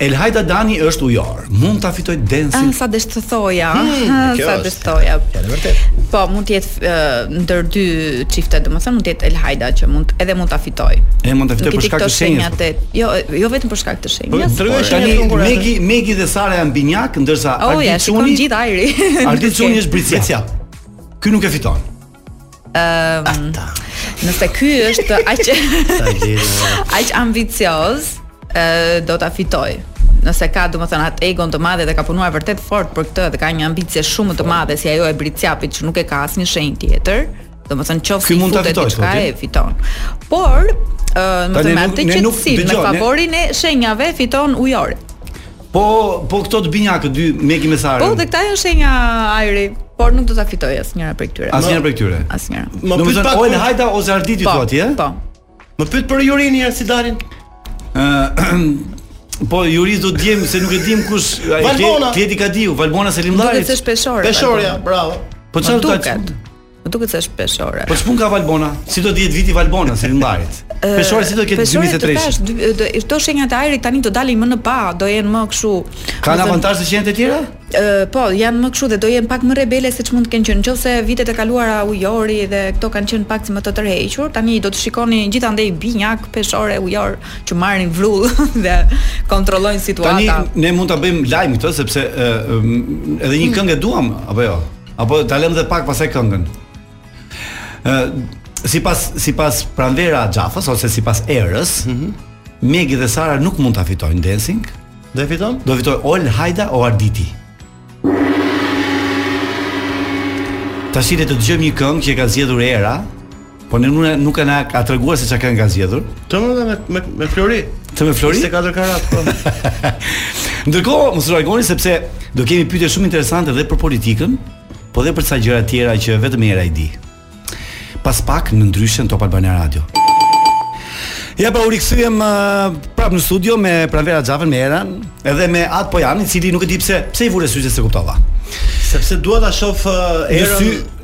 Elhaida Dani është ujor. Mund ta fitojë Dance-in. Ah, sa desha të thoja. Hmm, ah, sa desha të thoja. Ja, vërtet. Po, mund të jetë uh, ndër dy çifte, domethënë mund të jetë Elhaida që mund edhe mund ta fitojë. E mund ta fitojë për shkak të shenjës. Jo, jo vetëm për shkak të shenjës. Po, por tani Megi, Megi dhe Sara janë binjakë, ndërsa oh, Ardi Çuni. Oh, ja, shikon gjithë ajri. Ardi Çuni është bricjap. Ky nuk e fiton. Ëm ehm, um, nëse ky është aq aq ambicioz, uh, do ta fitojë. Nëse ka, domethënë, atë egon të madhe dhe ka punuar vërtet fort për këtë dhe ka një ambicie shumë më të madhe si ajo e Bricjapit që nuk e ka asnjë shenjë tjetër, domethënë po qe se i futet diçka e fiton. Por, ë, uh, më të marrë të qetësim me favorin e shenjave fiton ujori. Po, po këto të binjakët dy Megi me Sarën. Po, dhe këta janë shenja ajri, por nuk do ta fitoj asnjëra prej tyre. Asnjëra prej tyre. Asnjëra. Më pyet pak Ol Hajda ose Arditi po, thua ti, e? Po. Më pyet për Jurin njëherë si dalin. Po Juri do të dijë se nuk e dim kush ai Kledi Kadiu, Valbona Selimllari. Duket se është peshore. Peshorja, bravo. Po çfarë do të Më duket se është peshore. Po ç'pun ka Valbona? Si do të jetë viti Valbona Selimllari? Peshore si do të ketë 2023? Peshore të thashë këto shenjat e ajrit tani do dalin më në pah, do jenë më kështu. Kanë avantazh shenjat e tjera? Ë, po, janë më kështu dhe do jenë pak më rebele se ç'mund të kenë qenë. Nëse vitet e kaluara ujori dhe këto kanë qenë pak më të tërhequr, tani do të shikoni gjithandej binjakë, peshore, ujorë që marrin vrull dhe kontrollojnë situatën. Tani ne mund ta bëjmë lajm këtë sepse edhe një këngë duam apo jo? Apo ta lëmë dhe pak pastaj këngën. Ë sipas sipas Pranvera Xhafës ose sipas Erës, ëh, mm -hmm. Megi dhe Sara nuk mund ta fitojnë dancing. Do e fiton? Do fitojë Ol Hajda o Arditi. Tashi le të dëgjojmë një këngë që ka zgjedhur Era, Po ne nuk nuk na ka treguar se ça kënge ka zgjedhur. Të më me me, me Flori. Të me Flori. 24 karat. Po. Ndërkohë mos u largoni sepse do kemi pyetje shumë interesante edhe për politikën, po edhe për ca gjëra tjera që vetëm Era i di. Pas pak në Ndryshe në Top Albania Radio. Ja pra u rikthyem uh, prapë në studio me Pranvera Xhafën me Erën, edhe me Ard Pojanin, i cili nuk e di pse pse i vure syzet s'e kuptova. Sepse dua ta shoh uh, Erën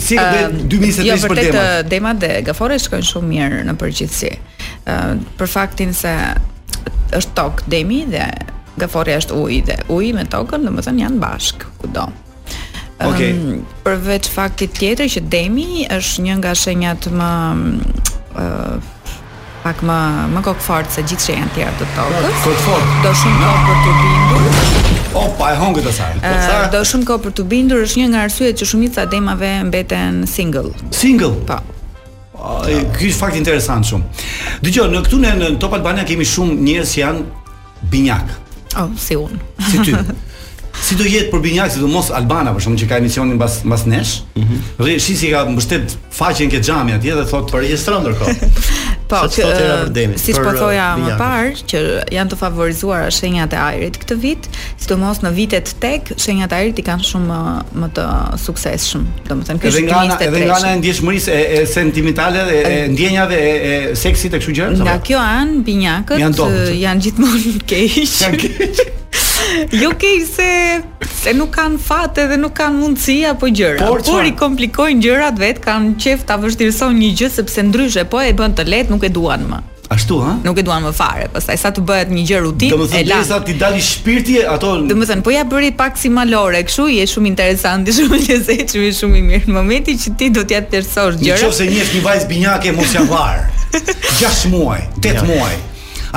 Si e vjen 2023 jo, për demat? Jo, demat dhe gaforrja shkojnë shumë mirë në përgjithësi. Ë uh, për faktin se është tokë demi dhe gaforrja është ujë dhe uji me tokën, domethënë janë bashkë kudo. Okej. Okay. Um, përveç faktit tjetër që demi është një nga shenjat më ë uh, Pak më më kokëfort se gjithë shenjat tjera të tokës. Kokëfort. Do shumë kohë për t'u bindur. Opa, e hëngre Sarë. Uh, do shumë kohë për t'u bindur, është një nga arsyet që shumica e demave mbeten single. Single? Po. Ky është fakt interesant shumë. Dëgjo, ne këtu në, në Top Albania kemi shumë njerëz që janë Binjakë. Oh, si unë. Si ty. si do jetë për binjakët, sidomos Albana, për shembull që ka emisionin mbas, mbas nesh, mm -hmm. shi si ka mbështet faqen ke xhami atje dhe thot po regjistron ndërkohë. po, që, uh, siç po uh, thoja më parë, që janë të favorizuara shenjat e ajrit këtë vit, sidomos në vitet tek shenjat e ajrit i kanë shumë më të suksesshëm. Domethënë ky është nga edhe nga ana e ndjeshmërisë e, e sentimentale dhe e ndjenjave e, e seksit e kështu gjëra. Nga kjo anë binjakët janë, janë gjithmonë keq. Janë keq. jo keq se se nuk kanë fat edhe nuk kanë mundësi apo gjëra. Por, por i komplikojnë gjërat vetë, kanë qejf ta vështirësojnë një gjë sepse ndryshe po e bën të lehtë, nuk e duan më. Ashtu ha? Nuk e duan më fare. Pastaj sa të bëhet një gjë rutinë, e lan. Domethënë derisa t'i dalë shpirti ato Domethënë po ia bëre pak si malore, kështu je shumë interesant, je shumë i lezetshëm, je shumë i mirë. Në momentin që ti do t'ia tjetërsosh gjërat. Në qoftë se njeh një vajzë binjake mos ia var. 6 muaj, 8 muaj.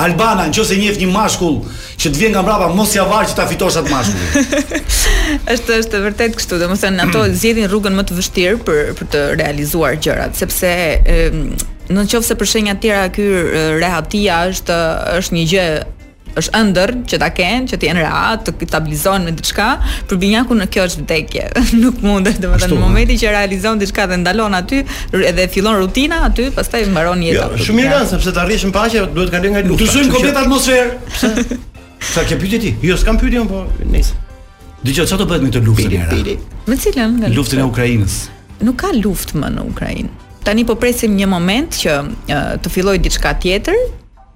Albana, në qoftë se njeh një mashkull Që të vjen nga mbrapa, mos ia var që ta fitosh atë mashkullin. është është vërtet kështu, domethënë ato zgjedhin rrugën më të vështirë për për të realizuar gjërat, sepse e, në qoftë se për shenja të tjera kjo rehatia është është një gjë është ëndërr që ta kenë, që të jenë rehat, të stabilizohen me diçka, për binjakun kjo është vdekje. Nuk mundet, domethënë në momentin që realizon diçka dhe ndalon aty, Edhe fillon rutina aty, pastaj mbaron jo, jeta. Jo, shumë mirë kanë sepse të arrish në paqe duhet të kalosh nga lufta. Ndryshojmë komplet atmosferë. Pse? Sa ke pyetje ti? Jo, s'kam pyetje, po nice. Dëgjo, çfarë do bëhet me këtë luftën e re? Me cilën? Luftën e Ukrainës. Nuk ka luftë më në Ukrainë. Tani po presim një moment që të fillojë diçka tjetër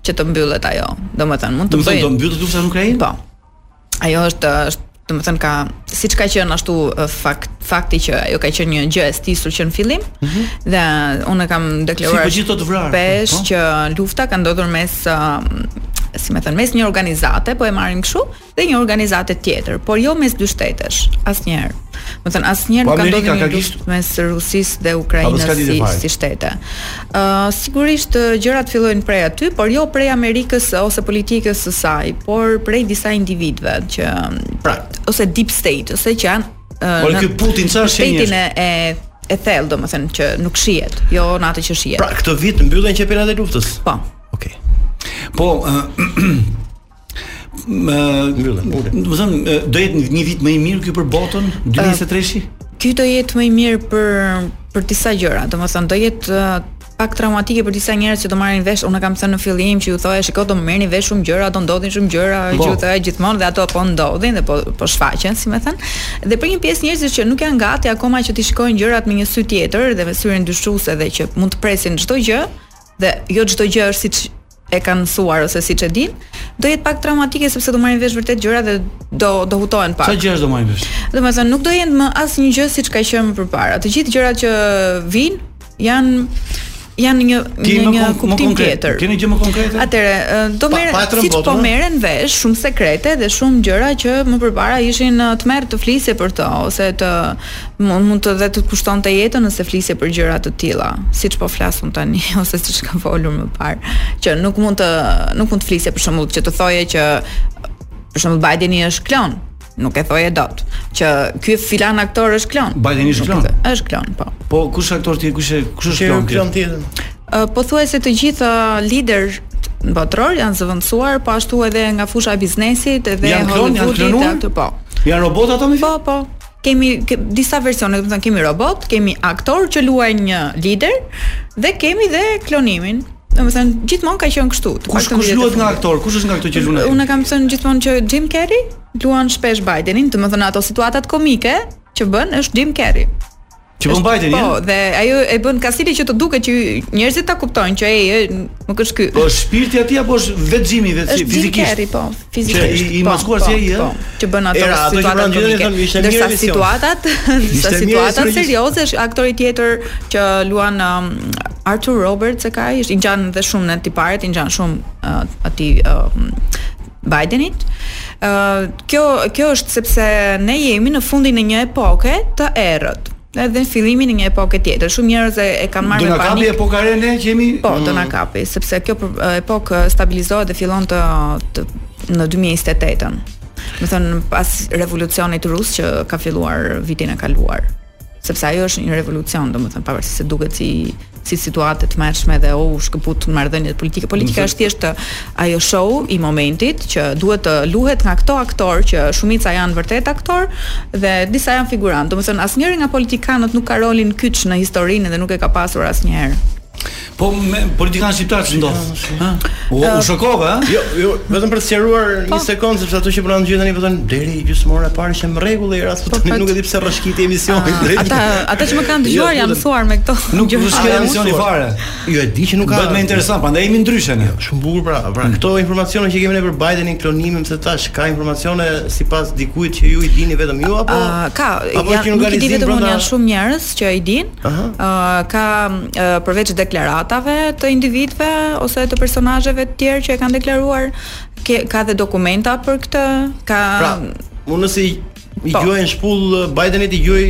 që të mbyllet ajo. Domethënë, mund të bëjë. Do të mbyllet lufta në Ukrainë? Po. ajo është është domethënë ka siç ka qenë ashtu fakt fakti që ajo ka qenë një gjë e stisur që në fillim mm -hmm. dhe unë e kam deklaruar si gjithë të vrarë pesh po? që lufta ka ndodhur mes uh, si me thënë mes një organizate po e marrim kështu dhe një organizate tjetër por jo mes dy shtetesh asnjëherë domethënë asnjëherë po nuk ka ndodhur një luftë mes Rusisë dhe Ukrainës si, si shtete Ëh, sigurisht gjërat fillojnë prej aty, por jo prej Amerikës ose politikës së saj, por prej disa individëve që pra, ose deep state, ose që janë Por ky Putin çfarë shenjë është? në e thellë, domethënë që nuk shihet, jo në atë që shihet. Pra, këtë vit mbyllen qepenat e luftës. Po. Okej. Okay. Po, uh, Më, do të them, do jetë një vit më i mirë ky për botën 2023-shi? Ky do jetë më i mirë për për disa gjëra, domethënë do jetë pak traumatike për disa njerëz që do marrin vesh, unë kam thënë që në fillim që ju thoja shikoni do merrni vesh shumë gjëra, do ndodhin shumë gjëra, po. që thoja gjithmonë dhe ato po ndodhin dhe po po shfaqen, si me thënë. Dhe për një pjesë njerëzish që nuk janë gati akoma që t'i shikojnë gjërat me një sy tjetër dhe me syrin dyshues edhe që mund të presin çdo gjë dhe jo çdo gjë është siç e kanë mësuar ose siç e dinë, do jetë pak traumatike sepse do marrin vesh vërtet gjëra dhe do do hutohen pak. Çfarë gjëra do marrin vesh? Domethënë nuk do jenë më asnjë gjë siç ka qenë më përpara. Të gjithë gjërat që vijnë janë janë një Ke një, një kuptim konkret, tjetër. Keni gjë më konkrete? Atëherë, do merren siç po merren vesh shumë sekrete dhe shumë gjëra që më përpara ishin tmerr të flisje për to ose të uh, Mund të edhe të të kushtonte jetën nëse flisje për gjëra të tilla, siç po flas unë tani ose siç kam folur më parë, që nuk mund të nuk mund të flisje për shembull që të thoje që për shembull Bideni është klon, nuk e thoje dot që ky filan aktor është klon. Bideni është klon. Është klon, po. Po kush aktor ti kush është kush është klon? Klon tjetër. Pothuajse të gjithë liderët botërorë janë zëvendësuar po ashtu edhe nga fusha e biznesit edhe Hollywoodit ato po. Janë robotë ato më? Po, po. kemi disa versione, domethënë kemi robotë, kemi aktorë që luajnë një lider dhe kemi dhe klonimin. Domethënë gjithmonë ka qenë kështu. Kush kush luhet nga aktor? Kush është nga këto që luan? Unë kam thënë gjithmonë që Jim Carrey luan shpesh Bidenin, domethënë ato situatat komike që bën është Jim Carrey. Që bën Bidenin? Po, dhe ajo e bën kastile që të duket që njerëzit ta kuptojnë që ai nuk është ky. Po shpirti aty apo është vetë Jimmy vetë si fizikisht? Është po, fizikisht. Që i po, maskuar si po, ai, ëh. Që bën ato situatat komike. Ndërsa situatat, sa situatat serioze është aktori tjetër që luan um, Arthur Roberts e ka, është i ngjan dhe shumë në tiparet, i ngjan shumë uh, aty um, Bidenit. Ë kjo kjo është sepse ne jemi në fundin e një epoke të errët edhe në fillimin e një epoke tjetër. Shumë njerëz e, e kanë marrë me panik. Do na kapë epoka re ne që jemi. Po, do na mm. kapë, sepse kjo epokë stabilizohet dhe fillon të, të në 2028-ën. Domethënë pas revolucionit rus që ka filluar vitin e kaluar. sepse ajo është një revolucion, domethënë pavarësisht se duket si si situatë e tmerrshme dhe oh, u shkëputën marrëdhëniet politike. Politika është thjesht ajo show i momentit që duhet të luhet nga këto aktorë që shumica janë vërtet aktorë dhe disa janë figurantë. Domethënë asnjëri nga politikanët nuk ka rolin kyç në historinë dhe nuk e ka pasur asnjëherë. Po me politikanë shqiptarë ç'ndodh, ha? U, u shokove, ha? Jo, jo, vetëm për të sqaruar një po. sekond sepse ato që po na ndjekin tani po thonë deri gjysmë ore më parë qe në rregull era sot po, tani nuk e di pse rrëshqiti emisioni ah, drejt. Ata ata që më kanë dëgjuar jo, janë mësuar me këto. Nuk rrëshqet emisioni fare. Jo e di që nuk ka. Bëhet më interesant, prandaj jemi ndryshe ne. Jo, shumë bukur pra, pra mm. këto informacione që kemi ne për Bidenin klonimin se tash ka informacione sipas dikujt që ju i dini vetëm ju apo? Ah, ka. Apo që nuk ka vetëm janë shumë njerëz që e dinë. Aha. Uh, ka uh, përveç deklaratave të individëve ose të personazheve të tjerë që e kanë deklaruar, ke, ka dhe dokumenta për këtë, ka Pra, unë nëse i, i po. gjuaj një shpullë Bidenit i gjuaj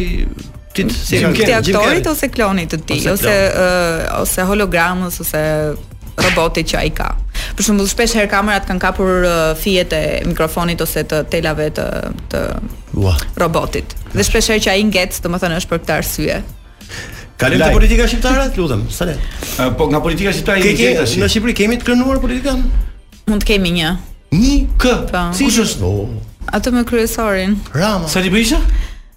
atij si kanë këtij aktorit ose klonit të tij ose ose, uh, ose hologramës ose robotit që ai ka. Për shembull, shpesh herë kamerat kanë kapur fijet e mikrofonit ose të telave të të Ua. robotit. Dhe shpesh herë që ai ngec, domethënë është për këtë arsye. Kalim te politika shqiptare, lutem, Sale. Po nga politika shqiptare i ngec tash. Në Shqipëri kemi të klonuar politikanë? Mund të kemi një. Një kë? Po. Si është? Atë më kryesorin. Rama. Sa ti bëisha?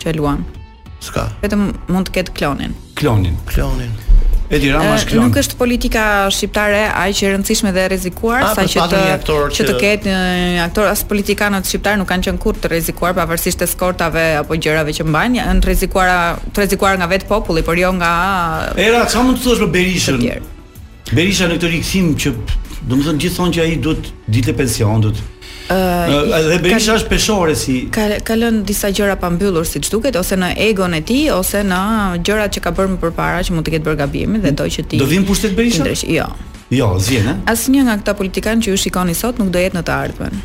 që e luan. S'ka. Vetëm mund të ketë klonin. Klonin. Klonin. Edi Rama është klon. Nuk është politika shqiptare aq e rëndësishme dhe e rrezikuar saqë të që të ketë një aktor as politikanët shqiptarë nuk kanë qenë kurrë të rrezikuar pavarësisht eskortave apo gjërave që mbajnë, janë të rrezikuara, të rrezikuara nga vetë populli, por jo nga Era, çfarë mund të thuash për Berishën? Berisha në këtë rikthim që domethënë të gjithë thonë që ai duhet të dali në pension, duhet Uh, edhe Berisha është Peshore, i ka ka lënë disa gjëra pa mbyllur siç duket ose në egon e tij ose në gjërat që ka bërë më përpara që mund të ketë bërë gabim dhe do që t'i Do vijë në pushtet Berisha? Ndresh, jo. Jo, zjen, a? Asnjë nga këta politikanë që ju shikoni sot nuk do jetë në të ardhmen.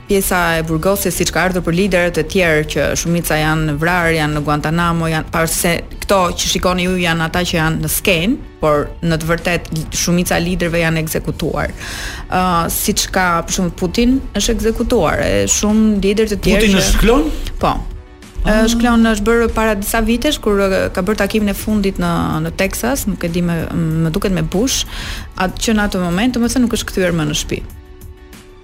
Pjesa e burgosjes siç ka ardhur për liderët e tjerë që shumica janë vrarë, janë në Guantanamo, janë pavarësisht se këto që shikoni ju janë ata që janë në skenë, por në të vërtetë shumica e liderëve janë ekzekutuar. Ë uh, siç ka për shembull Putin është ekzekutuar e shumë liderë të tjerë. Putin është klon? Po. Ah. Është klon është bërë para disa vitesh kur ka bërë takimin e fundit në në Texas, nuk e di më më duket me Bush, dhe që në atë moment, domethënë nuk është kthyer më në shtëpi.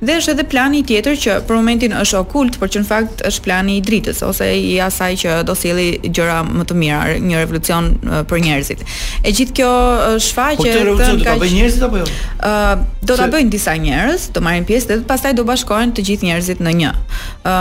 Dhe është edhe plani tjetër që për momentin është okult, por që në fakt është plani i dritës ose i asaj që do sjelli gjëra më të mira, një revolucion për njerëzit. E gjithë kjo shfaqje po këtë revolucion do ta bëjnë njerëzit apo jo? Ë do ta bëjnë disa njerëz, do marrin pjesë dhe pastaj do bashkohen të gjithë njerëzit në një. Ë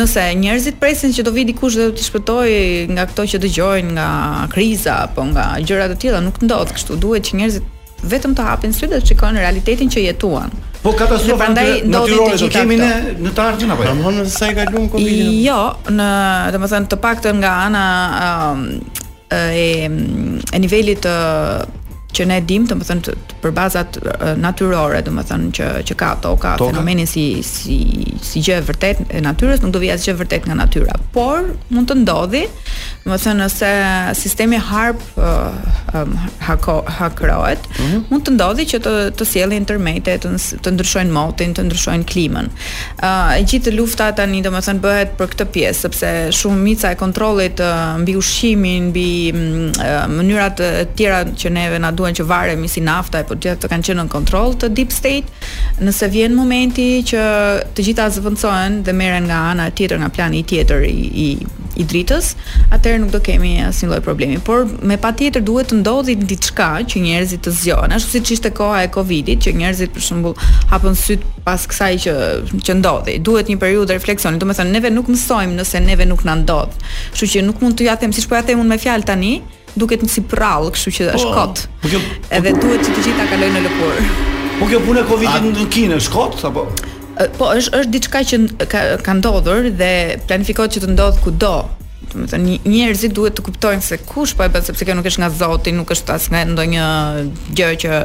nëse njerëzit presin që do vi dikush dhe do të shpëtojë nga këto që dëgjojnë, nga kriza apo nga gjëra të tilla, nuk ndodh kështu. Duhet që njerëzit vetëm të hapin sytë dhe të shikojnë realitetin që jetuan. Po katastrofa natyrore do të kemi ne në të ardhmen apo jo? Domethënë se sa e kaluam Covid. Jo, në, domethënë të paktën nga ana e e nivelit të që ne dimë, domethënë të, të për bazat natyrore, domethënë që, që ka to, ka Toka. fenomenin si, si, si gjë e vërtetë e natyrës, nuk do vijë asgjë e vërtetë nga natyra. Por, mund të ndodhi, Domethënë nëse sistemi HAARP uh, um, hako, hakerohet, mm -hmm. mund të ndodhi që të të sjellin tërmete, të të ndryshojnë motin, të ndryshojnë klimën. Ë uh, e gjithë lufta tani domethënë bëhet për këtë pjesë, sepse shumica e kontrollit uh, mbi ushqimin, mbi uh, mënyrat e tjera që neve na thuaj që varemi si nafta apo të gjitha këto kanë qenë në kontroll të deep state, nëse vjen momenti që të gjitha zëvendësohen dhe merren nga ana tjetër nga plani tjetër i, i i dritës, atëherë nuk do kemi asnjë lloj problemi. Por me patjetër duhet të ndodhi diçka që njerëzit të zgjohen, ashtu siç ishte koha e Covidit, që njerëzit për shembull hapën sytë pas kësaj që që ndodhi. Duhet një periudhë refleksioni, domethënë neve nuk mësojmë nëse neve nuk na ndodh. Kështu që nuk mund t'jua them siç po ja them unë me fjalë tani, Duket si përrallë, kështu që është po, kot. Po kjo edhe duhet që të gjithë ta kalojnë në lëkurë. Po kjo puna e Covid-it në Kinë është kot apo? Po është është diçka që ka, ka ndodhur dhe planifikohet që të ndodhë kudo. Domethënë njerëzit duhet të kuptojnë se kush po e bën sepse kjo nuk është nga Zoti, nuk është as nga ndonjë gjë që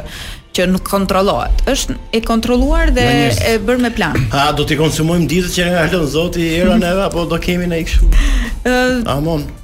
që nuk kontrollohet. Është e kontrolluar dhe e bërë me plan. A do të konsumojmë ditët që na ka lënë Zoti Era neve apo do kemi ne kështu? Ë, uh,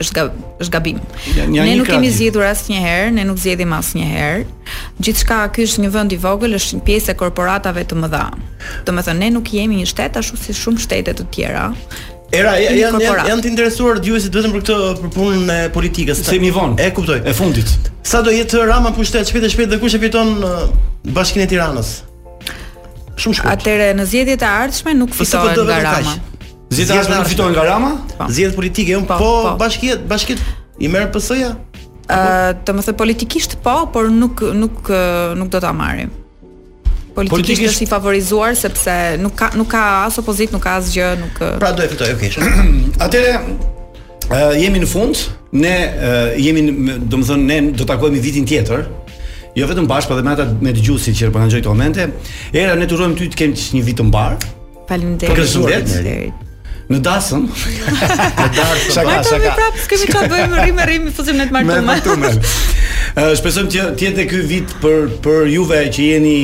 është gab, është gabim. Ja, ja, ne nuk kemi zgjedhur asnjëherë, ne nuk zgjedhim asnjëherë. Gjithçka ky është një vend i vogël, është një pjesë e korporatave të mëdha. Domethënë ne nuk jemi një shtet ashtu si shumë shtete të tjera. Era janë janë janë, janë të interesuar dëgjuesit vetëm për këtë për punën e politikës. Se jemi vonë. E kuptoj. E fundit. Sa do jetë Rama në pushtet shpejt e shpejt dhe kush e fiton uh, Bashkinë e Tiranës? Shumë shkurt. Atëherë në zgjedhjet e ardhshme nuk po fitohet nga Rama. Zgjedhjet nuk fitohen nga Rama? Po. Zgjedhjet politike, unë po, po, po bashkitë, bashkitë i merr PS-ja. Ë, domethënë politikisht po, por nuk nuk nuk do t'i marri. Politikisht, politikisht është i favorizuar sepse nuk ka nuk ka as opozitë, nuk ka asgjë, nuk Pra do e fitojë, okay. Atëherë uh, jemi në fund, ne uh, jemi domethënë ne do të takohemi vitin tjetër. Jo vetëm bashkë, por edhe me ata me dëgjuesit që po na dëgjojnë këto momente. Era ne t'urojmë ty të kesh një vit të mbarë. Faleminderit. Faleminderit. Në dasëm. Në dasëm. Shaka, martuam, shaka. Prap, s'kemi ça bëjmë, rrimë, rrimë, fusim në të martuam. Më martuam. Shpresojmë që të jetë ky vit për, për juve që jeni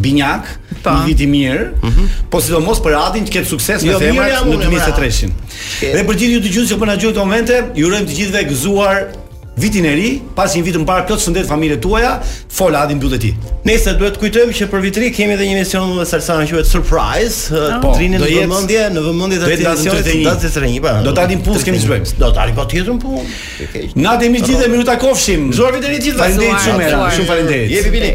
binjakë. Po. një vit i mirë, mm -hmm. po sidomos për Adin që të ketë sukses jo, me femrat në 23-shin. Dhe për gjithë ju dëgjues që po na dëgjojnë këto momente, ju urojmë të gjithëve gëzuar Vitin e ri, paçi një vit të mbarë plot shëndet në familjet tuaja, fol Adi mbylle ti. Nejse duhet të kujtojmë që për Vit të Ri kemi edhe një emision me Salsanon që quhet Surprise, ah. po, të rrinë në vëmendje, në vëmendje të atë emisionit të Dazi Srenji, po. Do dalim, punë kemi çuar. Do dalim patjetër po. Natën e mirë gjithë, mirë u takofshim. Gëzuar Vitin e Ri gjithë. Faleminderit shumë, shumë faleminderit. Jepi bini.